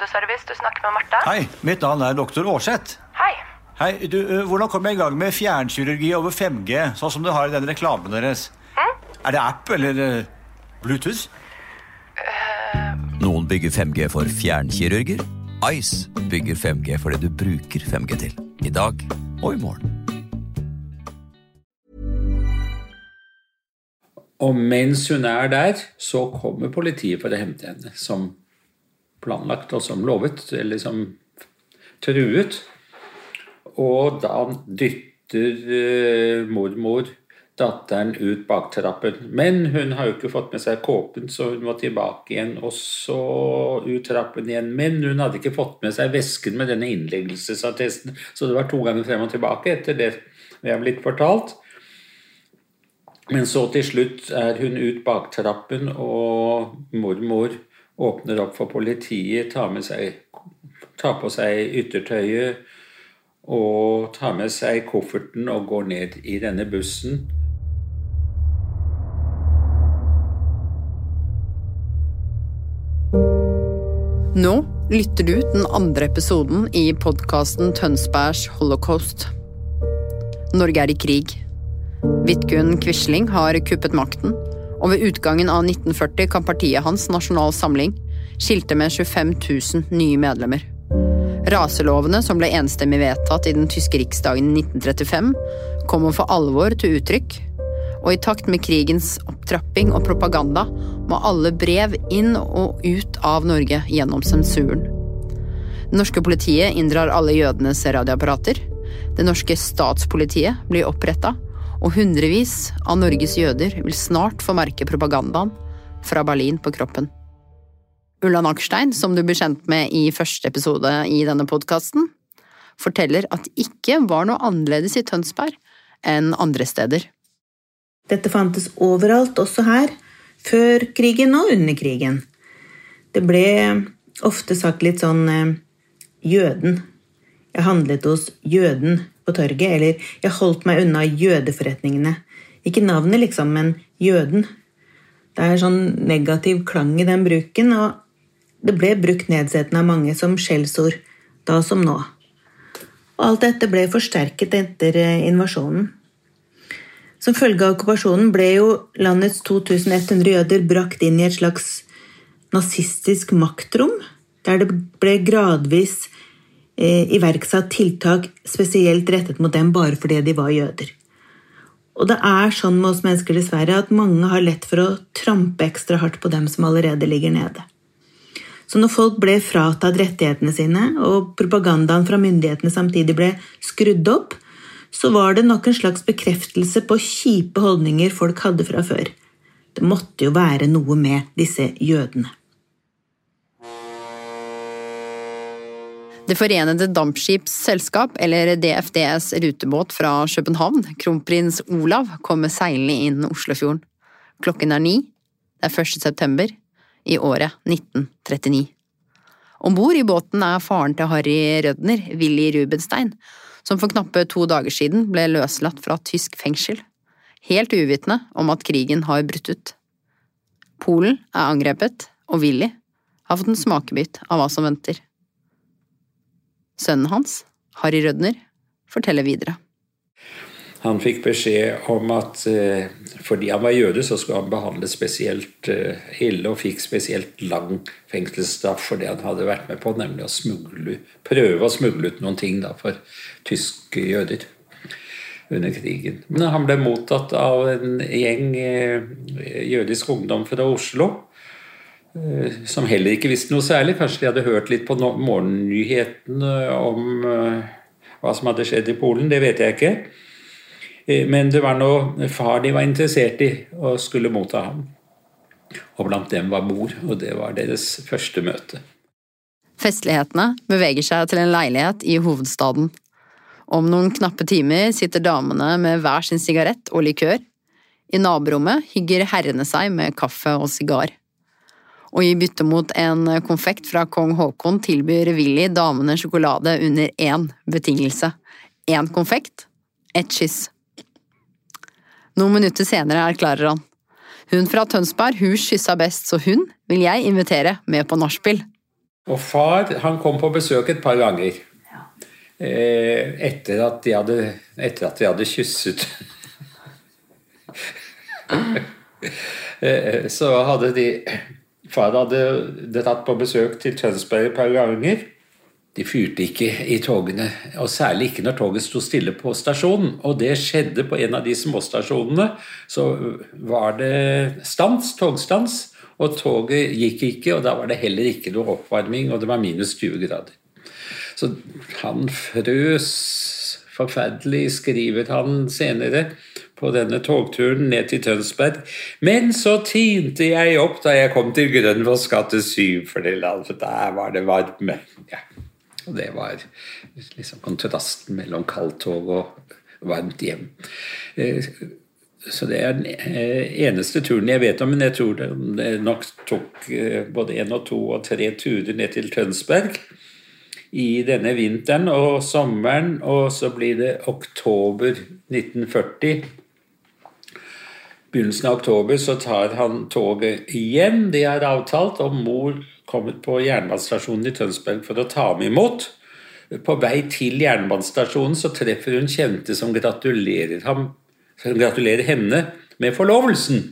kundeservice. Du snakker med Marte. Hei, mitt navn er doktor Aarseth. Hei. Hei, du, Hvordan kommer jeg i gang med fjernkirurgi over 5G, sånn som du har i den reklamen deres? Er det app eller Bluetooth? Bluetooth? Noen bygger 5G for fjernkirurger. Ice bygger 5G for det du bruker 5G til. I dag og i morgen. Og mens hun er der, så kommer politiet for å hente henne, som planlagt og som lovet, eller som truet. Og da dytter eh, mormor datteren ut baktrappen. Men hun har jo ikke fått med seg kåpen, så hun må tilbake igjen, og så ut trappen igjen. Men hun hadde ikke fått med seg vesken med denne innleggelsesattesten, så det var to ganger frem og tilbake etter det vi har blitt fortalt. Men så til slutt er hun ut baktrappen, og mormor åpner opp for politiet, tar, seg, tar på seg yttertøyet og tar med seg kofferten og går ned i denne bussen. Nå lytter du den andre episoden i podkasten Tønsbergs holocaust. Norge er i krig. Vidkun Quisling har kuppet makten, og ved utgangen av 1940 kan partiet hans, Nasjonal Samling, skilte med 25 000 nye medlemmer. Raselovene som ble enstemmig vedtatt i den tyske riksdagen i 1935, kommer for alvor til uttrykk, og i takt med krigens opptrapping og propaganda må alle brev inn og ut av Norge gjennom sensuren. Det norske politiet inndrar alle jødenes radioapparater. Det norske statspolitiet blir oppretta, og hundrevis av Norges jøder vil snart få merke propagandaen fra Berlin på kroppen. Ulla Nakstein, som du blir kjent med i første episode i denne podkasten, forteller at det ikke var noe annerledes i Tønsberg enn andre steder. Dette fantes overalt, også her, før krigen og under krigen. Det ble ofte sagt litt sånn eh, jøden. Jeg handlet hos jøden torget, eller jeg holdt meg unna jødeforretningene. Ikke navnet, liksom, men jøden. Det er sånn negativ klang i den bruken, og det ble brukt nedsettende av mange som skjellsord, da som nå. Og alt dette ble forsterket etter eh, invasjonen. Som følge av okkupasjonen ble jo landets 2100 jøder brakt inn i et slags nazistisk maktrom, der det ble gradvis iverksatt tiltak spesielt rettet mot dem bare fordi de var jøder. Og det er sånn med oss mennesker dessverre at mange har lett for å trampe ekstra hardt på dem som allerede ligger nede. Så når folk ble fratatt rettighetene sine, og propagandaen fra myndighetene samtidig ble skrudd opp, så var det nok en slags bekreftelse på kjipe holdninger folk hadde fra før. Det måtte jo være noe med disse jødene. Det forenede dampskips selskap, eller DFDS rutebåt fra København, kronprins Olav, kommer seilende inn Oslofjorden. Klokken er ni. Det er 1. september i året 1939. Om bord i båten er faren til Harry Rødner, Willy Rubenstein, som for knappe to dager siden ble løslatt fra tysk fengsel, helt uvitende om at krigen har brutt ut. Polen er angrepet, og Willy har fått en smakebit av hva som venter. Sønnen hans, Harry Rødner, forteller videre. Han fikk beskjed om at eh, fordi han var jøde, så skulle han behandles spesielt eh, ille og fikk spesielt lang fengselsstraff for det han hadde vært med på, nemlig å smugle, prøve å smugle ut noen ting da, for tyske jøder under krigen. Men han ble mottatt av en gjeng eh, jødisk ungdom fra Oslo. Eh, Som heller ikke visste noe særlig. Kanskje de hadde hørt litt på morgennyhetene om eh, hva som hadde skjedd i Polen. Det vet jeg ikke. Eh, Men det var noe far de var interessert i og skulle motta ham. Og blant dem var mor, og det var deres første møte. Festlighetene beveger seg til en leilighet i hovedstaden. Om noen knappe timer sitter damene med hver sin sigarett og likør. I naborommet hygger herrene seg med kaffe og sigar. Og i bytte mot en konfekt fra kong Haakon tilbyr Willy damene sjokolade under én betingelse. Én konfekt, ett kyss. Noen minutter senere erklærer han. Hun fra Tønsberg hun kyssa best, så hun vil jeg invitere med på nachspiel. Og far han kom på besøk et par ganger. Ja. etter at de hadde, etter at de hadde kysset. Eh, så hadde de Far hadde dratt på besøk til Tønsberg et par ganger. De fyrte ikke i togene, og særlig ikke når toget sto stille på stasjonen. Og det skjedde på en av de småstasjonene. Så var det stans, togstans, og toget gikk ikke, og da var det heller ikke noe oppvarming, og det var minus 20 grader. Så han frøs forferdelig, skriver han senere på denne togturen ned til Tønsberg. Men så tinte jeg opp da jeg kom til Grønvolls gate 7, for der var det varme. Ja. Og det var liksom kontrasten mellom kaldtog og varmt hjem. Eh, så det er den eh, eneste turen jeg vet om, men jeg tror det nok tok eh, både én og to og tre turer ned til Tønsberg i denne vinteren og sommeren, og så blir det oktober 1940. Begynnelsen av oktober så tar han toget igjen. De har avtalt, og mor kommer på jernbanestasjonen i Tønsberg for å ta ham imot. På vei til jernbanestasjonen så treffer hun kjente som gratulerer, ham, som gratulerer henne med forlovelsen.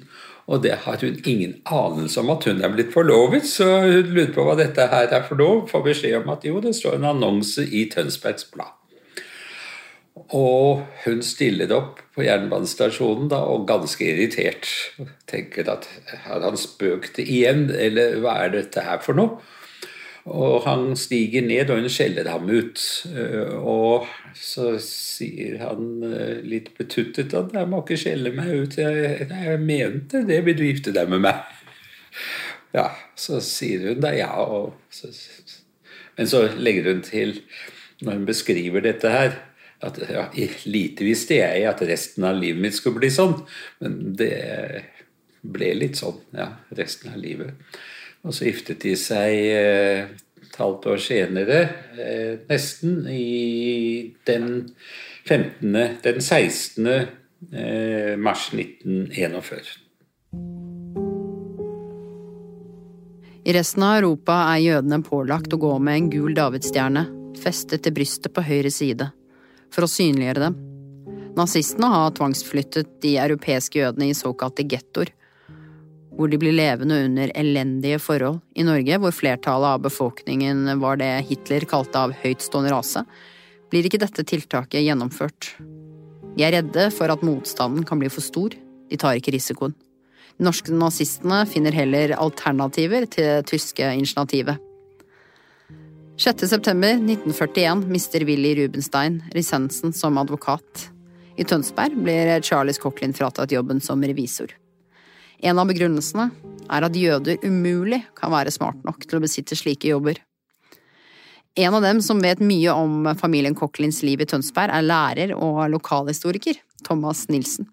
Og det har hun ingen anelse om at hun er blitt forlovet, så hun lurer på hva dette her er for noe. Får beskjed om at jo, det står en annonse i Tønsbergs Blad. Og hun stiller opp på jernbanestasjonen da, og ganske irritert. Tenker at har han spøkt igjen, eller hva er dette her for noe? Og han stiger ned, og hun skjeller ham ut. Og så sier han litt betuttet at 'jeg må ikke skjelle meg ut'. Jeg, jeg mente det vil du gifte deg med meg. Ja, så sier hun da ja. Så, men så legger hun til, når hun beskriver dette her at ja, Lite visste jeg at resten av livet mitt skulle bli sånn, men det ble litt sånn ja, resten av livet. Og så giftet de seg eh, et halvt år senere, eh, nesten, i den 15., den 16. Eh, mars 1941. I resten av Europa er jødene pålagt å gå med en gul davidsstjerne festet til brystet på høyre side for å synliggjøre dem. Nazistene har tvangsflyttet de europeiske jødene i såkalte gettoer, hvor de blir levende under elendige forhold. I Norge, hvor flertallet av befolkningen var det Hitler kalte av høytstående rase, blir ikke dette tiltaket gjennomført. De er redde for at motstanden kan bli for stor, de tar ikke risikoen. De norske nazistene finner heller alternativer til det tyske initiativet. 6.9.1941 mister Willy Rubenstein lisensen som advokat. I Tønsberg blir Charles Cochlin fratatt jobben som revisor. En av begrunnelsene er at jøder umulig kan være smart nok til å besitte slike jobber. En av dem som vet mye om familien Cochlins liv i Tønsberg, er lærer og lokalhistoriker Thomas Nilsen.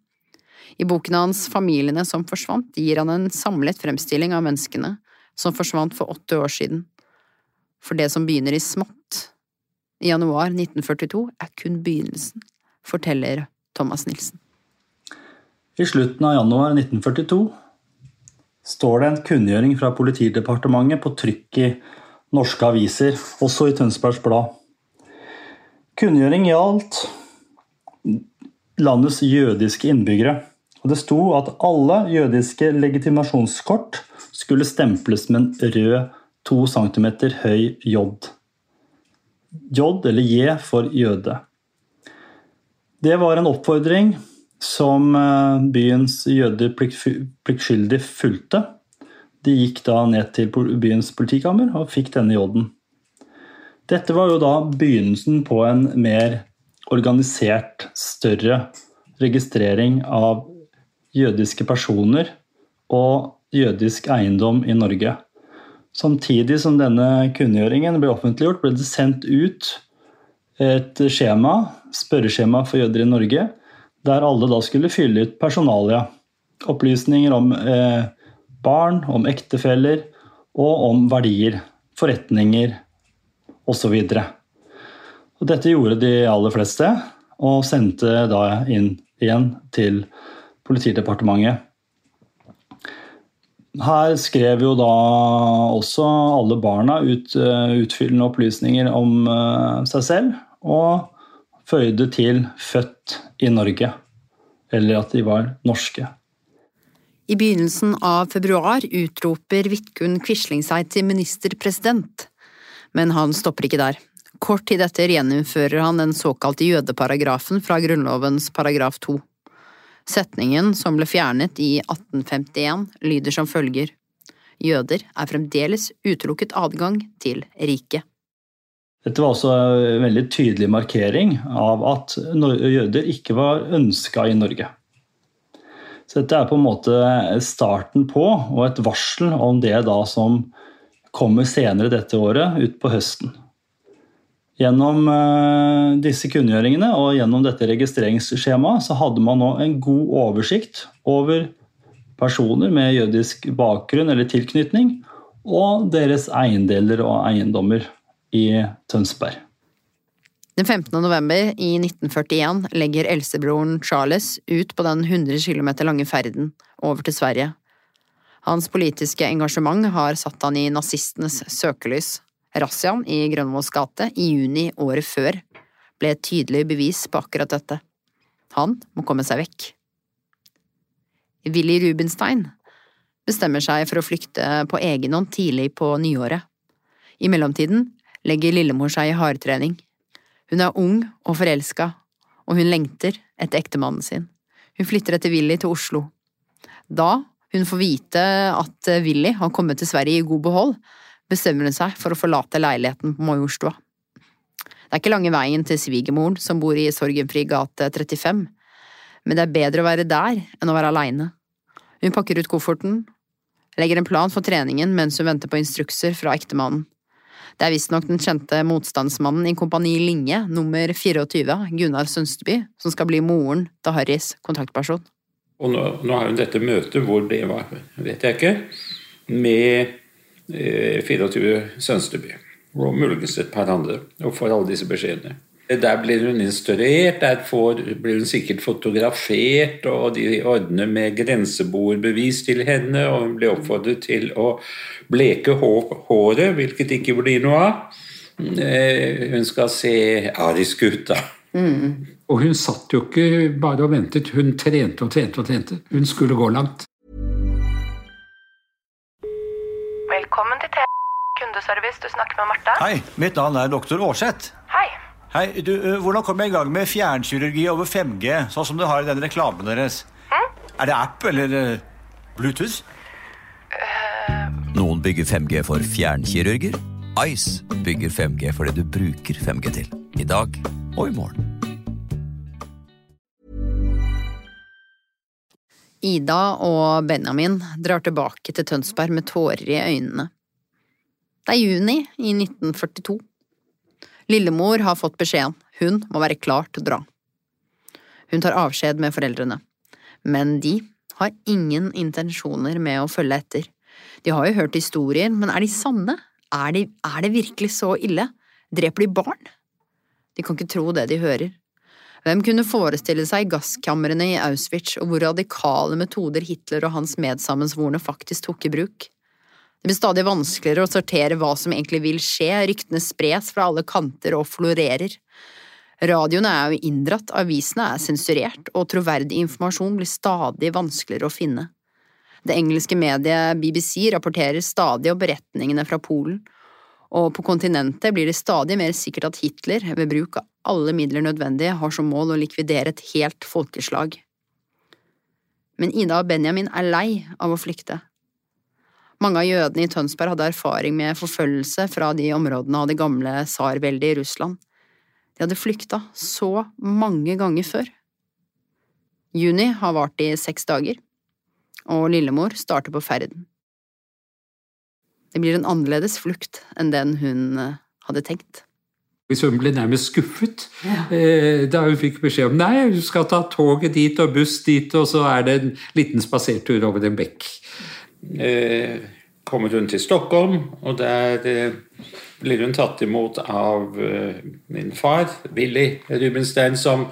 I boken hans Familiene som forsvant gir han en samlet fremstilling av menneskene som forsvant for 80 år siden for det som begynner i smått i januar 1942, er kun begynnelsen, forteller Thomas Nilsen. I slutten av januar 1942 står det en kunngjøring fra Politidepartementet på trykk i norske aviser, også i Tønsbergs Blad. Kunngjøring gjaldt landets jødiske innbyggere. Og det sto at alle jødiske legitimasjonskort skulle stemples med en rød 2 cm høy J. J eller J for jøde. Det var en oppfordring som eh, byens jøder pliktskyldig fulgte. De gikk da ned til byens politikammer og fikk denne J-en. Dette var jo da begynnelsen på en mer organisert, større registrering av jødiske personer og jødisk eiendom i Norge. Samtidig som denne kunngjøringen ble offentliggjort, ble det sendt ut et skjema, spørreskjema for jøder i Norge, der alle da skulle fylle ut personalia. Opplysninger om eh, barn, om ektefeller og om verdier, forretninger osv. Dette gjorde de aller fleste, og sendte da inn igjen til Politidepartementet. Her skrev jo da også alle barna ut uh, utfyllende opplysninger om uh, seg selv, og føyde til 'født i Norge', eller at de var norske. I begynnelsen av februar utroper Vidkun Quisling seg til ministerpresident, men han stopper ikke der. Kort tid etter gjeninnfører han den såkalte jødeparagrafen fra Grunnlovens paragraf 2. Setningen, som ble fjernet i 1851, lyder som følger Jøder er fremdeles utelukket adgang til riket. Dette var også en veldig tydelig markering av at jøder ikke var ønska i Norge. Så dette er på en måte starten på, og et varsel om det da som kommer senere dette året, utpå høsten. Gjennom eh, disse kunngjøringene og gjennom dette registreringsskjemaet så hadde man nå en god oversikt over personer med jødisk bakgrunn eller tilknytning og deres eiendeler og eiendommer i Tønsberg. Den 15. november i 1941 legger eldstebroren Charles ut på den 100 km lange ferden over til Sverige. Hans politiske engasjement har satt han i nazistenes søkelys. Razziaen i Grønvolls gate i juni året før ble et tydelig bevis på akkurat dette. Han må komme seg vekk. Willy Rubinstein bestemmer seg for å flykte på egen hånd tidlig på nyåret. I mellomtiden legger lillemor seg i hardtrening. Hun er ung og forelska, og hun lengter etter ektemannen sin. Hun flytter etter Willy til Oslo. Da hun får vite at Willy har kommet til Sverige i god behold, bestemmer hun seg for å forlate leiligheten på Majorstua. Det er ikke lange veien til svigermoren som bor i Sorgenfri gate 35, men det er bedre å være der enn å være aleine. Hun pakker ut kofferten, legger en plan for treningen mens hun venter på instrukser fra ektemannen. Det er visstnok den kjente motstandsmannen i Kompani Linge, nummer 24, Gunnar Sønsteby, som skal bli moren til Harrys kontaktperson. Og nå, nå har hun dette møtet, hvor det var, vet jeg ikke, med 24 Sønsteby. Og muligens et par andre, og får alle disse beskjedene. Der blir hun instruert, der får, blir hun sikkert fotografert, og de ordner med grenseboerbevis til henne, og hun blir oppfordret til å bleke håret, hvilket ikke blir noe av. Eh, hun skal se arisk ut, da. Mm. Og hun satt jo ikke bare og ventet, hun trente og trente og trente. Hun skulle gå langt. Velkommen til T kundeservice, du snakker med Marte. Hei, mitt navn er doktor Aarseth. Hei. Hei, du, uh, Hvordan kommer jeg i gang med fjernkirurgi over 5G, sånn som du har i den reklamen deres? Hm? Er det app eller uh, Bluetooth? Noen bygger 5G for fjernkirurger. Ice bygger 5G for det du bruker 5G til. I dag og i morgen. Ida og Benjamin drar tilbake til Tønsberg med tårer i øynene. Det er juni i 1942. Lillemor har fått beskjeden, hun må være klar til å dra. Hun tar avskjed med foreldrene, men de har ingen intensjoner med å følge etter. De har jo hørt historier, men er de sanne? Er, de, er det virkelig så ille? Dreper de barn? De kan ikke tro det de hører. Hvem kunne forestille seg gasskamrene i Auschwitz og hvor radikale metoder Hitler og hans medsammensvorne faktisk tok i bruk? Det blir stadig vanskeligere å sortere hva som egentlig vil skje, ryktene spres fra alle kanter og florerer. Radioene er jo inndratt, avisene er sensurert, og troverdig informasjon blir stadig vanskeligere å finne. Det engelske mediet BBC rapporterer stadig om beretningene fra Polen, og på kontinentet blir det stadig mer sikkert at Hitler, ved bruk av alle midler nødvendige, har som mål å likvidere et helt folkeslag. Men Ida og Benjamin er lei av å flykte. Mange av jødene i Tønsberg hadde erfaring med forfølgelse fra de områdene av det gamle tsarveldet i Russland. De hadde flykta så mange ganger før. Juni har vart i seks dager. og lillemor starter på ferden. Det blir en annerledes flukt enn den hun eh, hadde tenkt. Hvis hun ble nærmest skuffet ja. da hun fikk beskjed om nei, hun skal ta toget dit og buss dit, og så er det en liten spasertur over en bekk. Eh, kommer hun til Stockholm, og der eh, blir hun tatt imot av eh, min far, Willy Rubenstein, som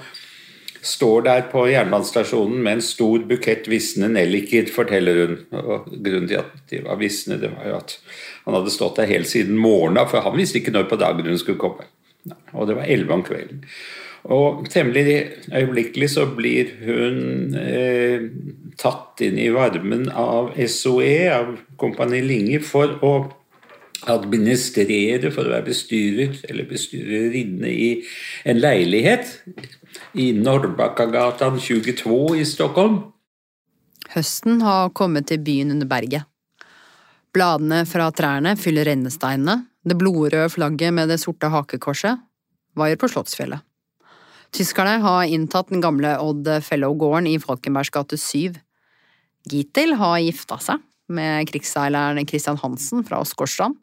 står der på jernbanestasjonen med en stor bukett visne nelliker, forteller hun. Og grunnen til at de var visne, det var jo at han hadde stått der helt siden morgenen, for han visste ikke når på dagen hun skulle komme. Og det var elleve om kvelden. Og temmelig øyeblikkelig så blir hun eh, tatt inn i varmen av SOE, av Kompani Linge, for å administrere, for å være bestyrer eller bestyrerinne i en leilighet i Norrbakkagatan 22 i Stockholm. Høsten har kommet til byen under berget. Bladene fra trærne fyller rennesteinene, det blodrøde flagget med det sorte hakekorset vaier på Slottsfjellet. Tyskerne har inntatt den gamle Odd Fellow-gården i Falkenbergs gate 7. Gitil har gifta seg med krigsseileren Christian Hansen fra Åsgårdstrand,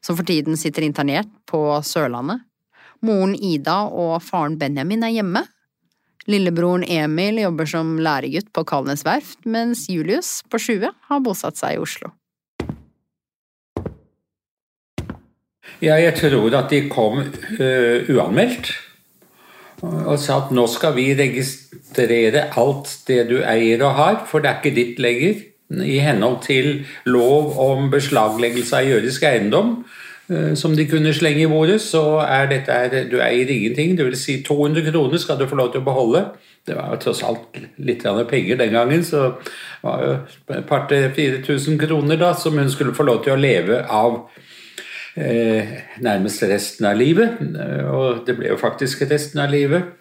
som for tiden sitter internert på Sørlandet. Moren Ida og faren Benjamin er hjemme. Lillebroren Emil jobber som læregutt på Kalnes verft, mens Julius på 20 har bosatt seg i Oslo. Ja, jeg tror at de kom uh, uanmeldt og sa at nå skal vi registrere alt det du eier og har, for det er ikke ditt lenger. I henhold til lov om beslagleggelse av jødisk eiendom, som de kunne slenge i bordet, så er dette Du eier ingenting. Det vil si 200 kroner skal du få lov til å beholde. Det var jo tross alt litt penger den gangen, så det var jo et par-tre 4000 kroner da, som hun skulle få lov til å leve av eh, nærmest resten av livet. Og det ble jo faktisk resten av livet.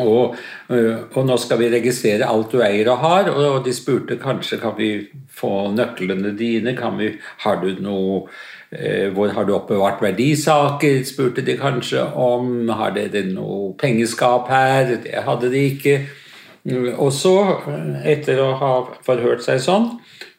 Og, eh, og, nå skal vi registrere alt du eier og har, og de spurte kanskje kan vi få nøklene dine. Vi, har du noe eh, Hvor har du oppbevart verdisaker? spurte de kanskje om. Har dere noe pengeskap her? Det hadde de ikke. Og så, etter å ha forhørt seg sånn,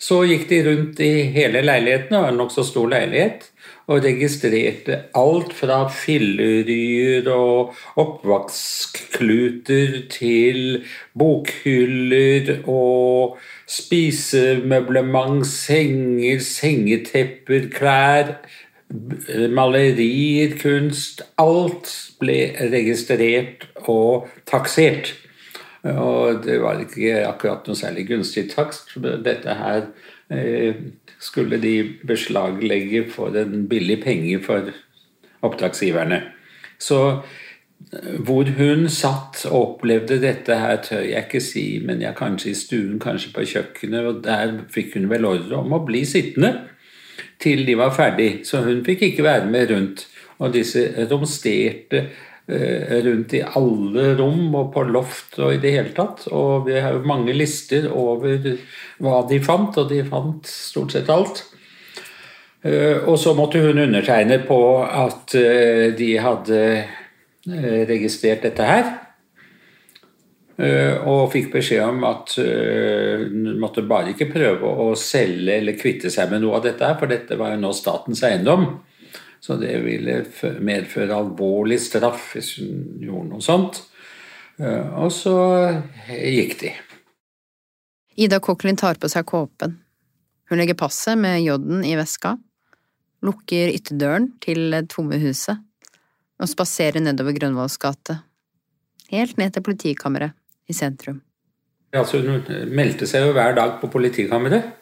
så gikk de rundt i hele leiligheten, var en nokså stor leilighet, og registrerte alt fra filleryer og oppvaskkluter til bokhyller og spisemøblement, senger, sengetepper, klær, malerier, kunst Alt ble registrert og taksert. Og det var ikke akkurat noe særlig gunstig takst. Dette her eh, skulle de beslaglegge for en billig penge for oppdragsgiverne. Så eh, hvor hun satt og opplevde dette her, tør jeg ikke si, men jeg kanskje i stuen, kanskje på kjøkkenet, og der fikk hun vel ordre om å bli sittende til de var ferdig, så hun fikk ikke være med rundt. Og disse romsterte rundt i alle rom og på loft og i det hele tatt. Og vi har jo mange lister over hva de fant, og de fant stort sett alt. Eh, og så måtte hun undertegne på at eh, de hadde eh, registrert dette her. Og fikk beskjed om at hun måtte bare ikke prøve å selge eller kvitte seg med noe av dette, her, for dette var jo nå statens eiendom. Så det ville medføre alvorlig straff hvis hun gjorde noe sånt. Og så gikk de. Ida Cochlin tar på seg kåpen. Hun legger passet med J-en i veska, lukker ytterdøren til det tomme huset og spaserer nedover Grønvolls gate, helt ned til politikammeret i sentrum. Altså, hun meldte seg jo hver dag på politikammeret.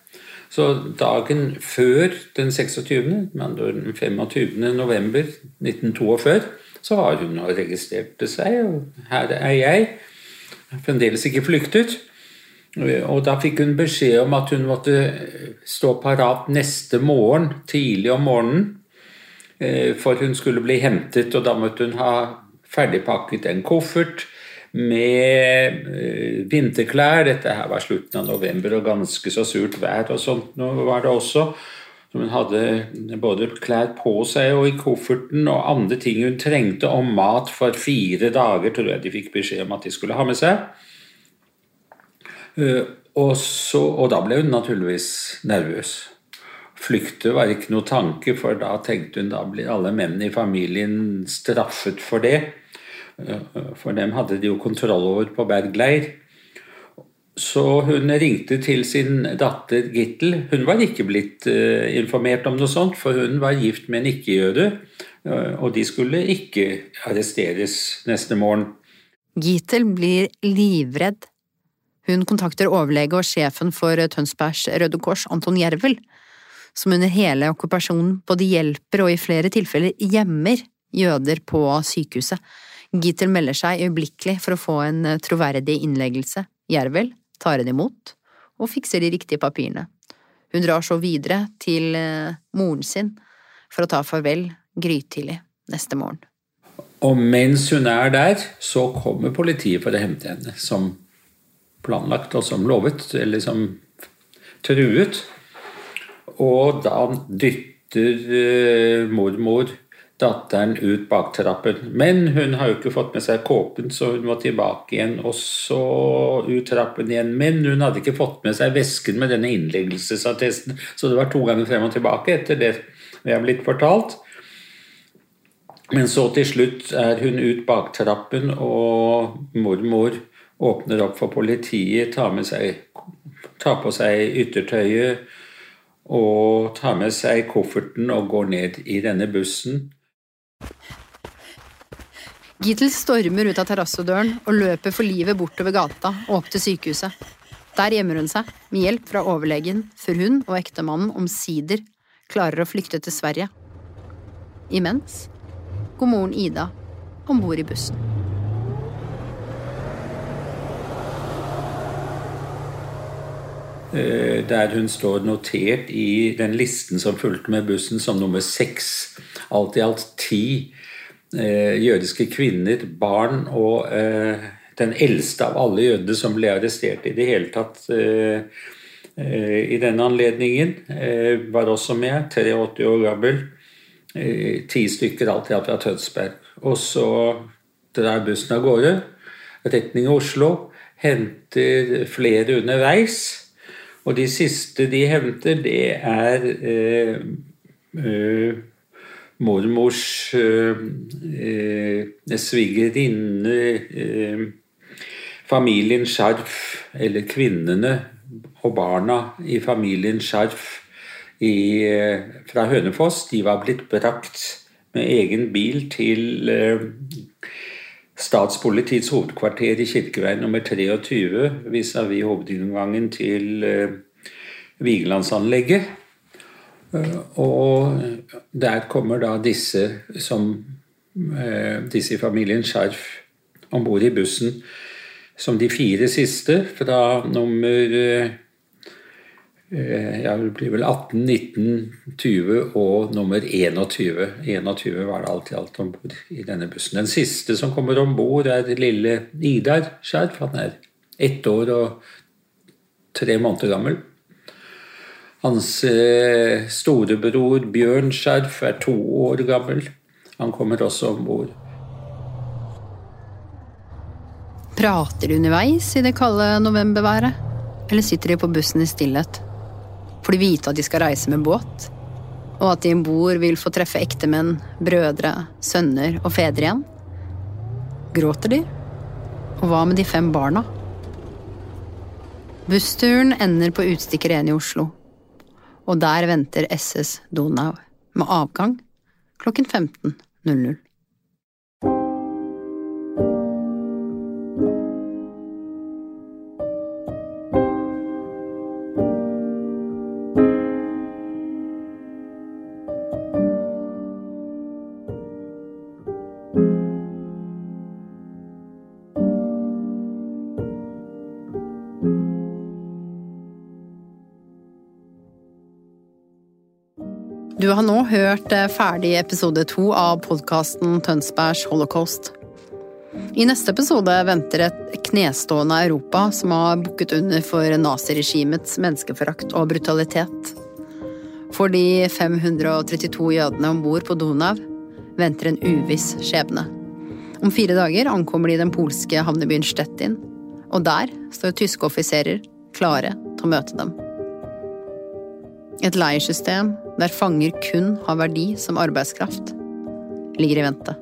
Så dagen før den 26., den 25. november 1942, så har hun registrert seg, og her er jeg. Fremdeles ikke flyktet. Og da fikk hun beskjed om at hun måtte stå parat neste morgen, tidlig om morgenen. Eh, for hun skulle bli hentet, og da måtte hun ha ferdigpakket en koffert med eh, vinterklær. Dette her var slutten av november og ganske så surt vær og sånt nå var det også. Hun hadde både klær på seg og i kofferten og andre ting hun trengte, og mat for fire dager, tror jeg de fikk beskjed om at de skulle ha med seg. Eh, Og, så, og da ble hun naturligvis nervøs. Flykte var ikke noe tanke, for da tenkte hun da blir alle mennene i familien straffet for det. For dem hadde de jo kontroll over på Berg leir. Så hun ringte til sin datter Gittel. Hun var ikke blitt uh, informert om noe sånt, for hun var gift med en ikke-jøde, uh, og de skulle ikke arresteres neste morgen. Gittel blir livredd. Hun kontakter overlege og sjefen for Tønsbergs Røde Kors, Anton Jervel, som under hele okkupasjonen både hjelper og i flere tilfeller gjemmer jøder på sykehuset. Gittel melder seg øyeblikkelig for å få en troverdig innleggelse. Jervel tar henne imot og fikser de riktige papirene. Hun drar så videre til eh, moren sin for å ta farvel grytidlig neste morgen. Og mens hun er der, så kommer politiet for å hente henne, som planlagt og som lovet, eller som truet. Og da dytter uh, mormor datteren ut baktrappen. Men hun har jo ikke fått med seg kåpen, så hun må tilbake igjen. Og så ut trappen igjen. Men hun hadde ikke fått med seg vesken med denne innleggelsesattesten, så det var to ganger frem og tilbake etter det vi har blitt fortalt. Men så til slutt er hun ut baktrappen, og mormor åpner opp for politiet, tar, seg, tar på seg yttertøyet og tar med seg kofferten og går ned i denne bussen. Gittel stormer ut av terrassedøren og løper for livet bortover gata og opp til sykehuset. Der gjemmer hun seg, med hjelp fra overlegen, før hun og ektemannen omsider klarer å flykte til Sverige. Imens går moren Ida om bord i bussen. Der hun står notert i den listen som fulgte med bussen som nummer seks. Alt i alt ti eh, jødiske kvinner, barn og eh, den eldste av alle jødene som ble arrestert i det hele tatt eh, eh i denne anledningen, eh, var også med. 83 år gammel. Eh, ti stykker alt i alt fra Tønsberg. Og så drar bussen av gårde. Retning Oslo. Henter flere underveis. Og de siste de henter, det er eh, eh, mormors eh, eh, svigerinne eh, Familien Skjerf, eller kvinnene og barna i familien Skjerf i, eh, fra Hønefoss, de var blitt brakt med egen bil til eh, Statspolitiets hovedkvarter i Kirkeveien nummer 23 vis-à-vis hovedinngangen til uh, Vigelandsanlegget. Uh, og der kommer da disse som uh, disse i familien Skjerf om bord i bussen som de fire siste fra nummer Eh, det blir vel 18, 19, 20 og nummer 21. 21 var det alt i alt om bord i denne bussen. Den siste som kommer om bord, er lille Idar Skjerf. Han er ett år og tre måneder gammel. Hans eh, storebror Bjørn Skjerf er to år gammel. Han kommer også om bord. Prater de underveis i det kalde novemberværet? Eller sitter de på bussen i stillhet? Får de vite at de skal reise med båt? Og at de om bord vil få treffe ektemenn, brødre, sønner og fedre igjen? Gråter de? Og hva med de fem barna? Bussturen ender på Utstikker 1 i Oslo, og der venter SS Donau med avgang klokken 15.00. har nå hørt eh, ferdig episode to av podkasten Tønsbergs holocaust. I neste episode venter et knestående Europa som har bukket under for naziregimets menneskeforakt og brutalitet. For de 532 jødene om bord på Donau venter en uviss skjebne. Om fire dager ankommer de den polske havnebyen Stettin, og der står tyske offiserer klare til å møte dem. Et leiersystem der fanger kun har verdi som arbeidskraft, ligger i vente.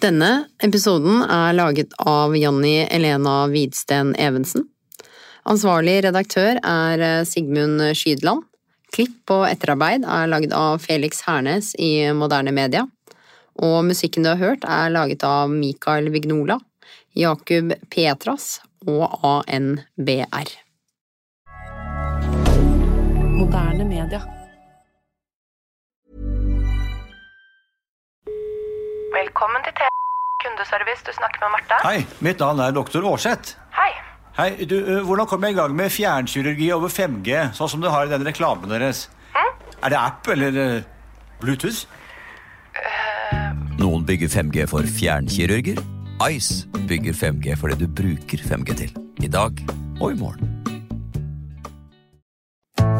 Denne episoden er laget av Janni Elena Widsten Evensen. Ansvarlig redaktør er Sigmund Skydland. Klipp og etterarbeid er laget av Felix Hernes i Moderne Media. Og musikken du har hørt, er laget av Mikael Vignola, Jakub Petras og ANBR. Moderne media. Velkommen til T kundeservice. Du snakker med Martha. Hei, mitt navn er doktor Aarseth. Hei. Hei, du, Hvordan kommer jeg i gang med fjernkirurgi over 5G, sånn som du har i den reklamen deres? Er det app eller Bluetooth? Noen bygger 5G for fjernkirurger. Ice bygger 5G for det du bruker 5G til. I dag og i morgen.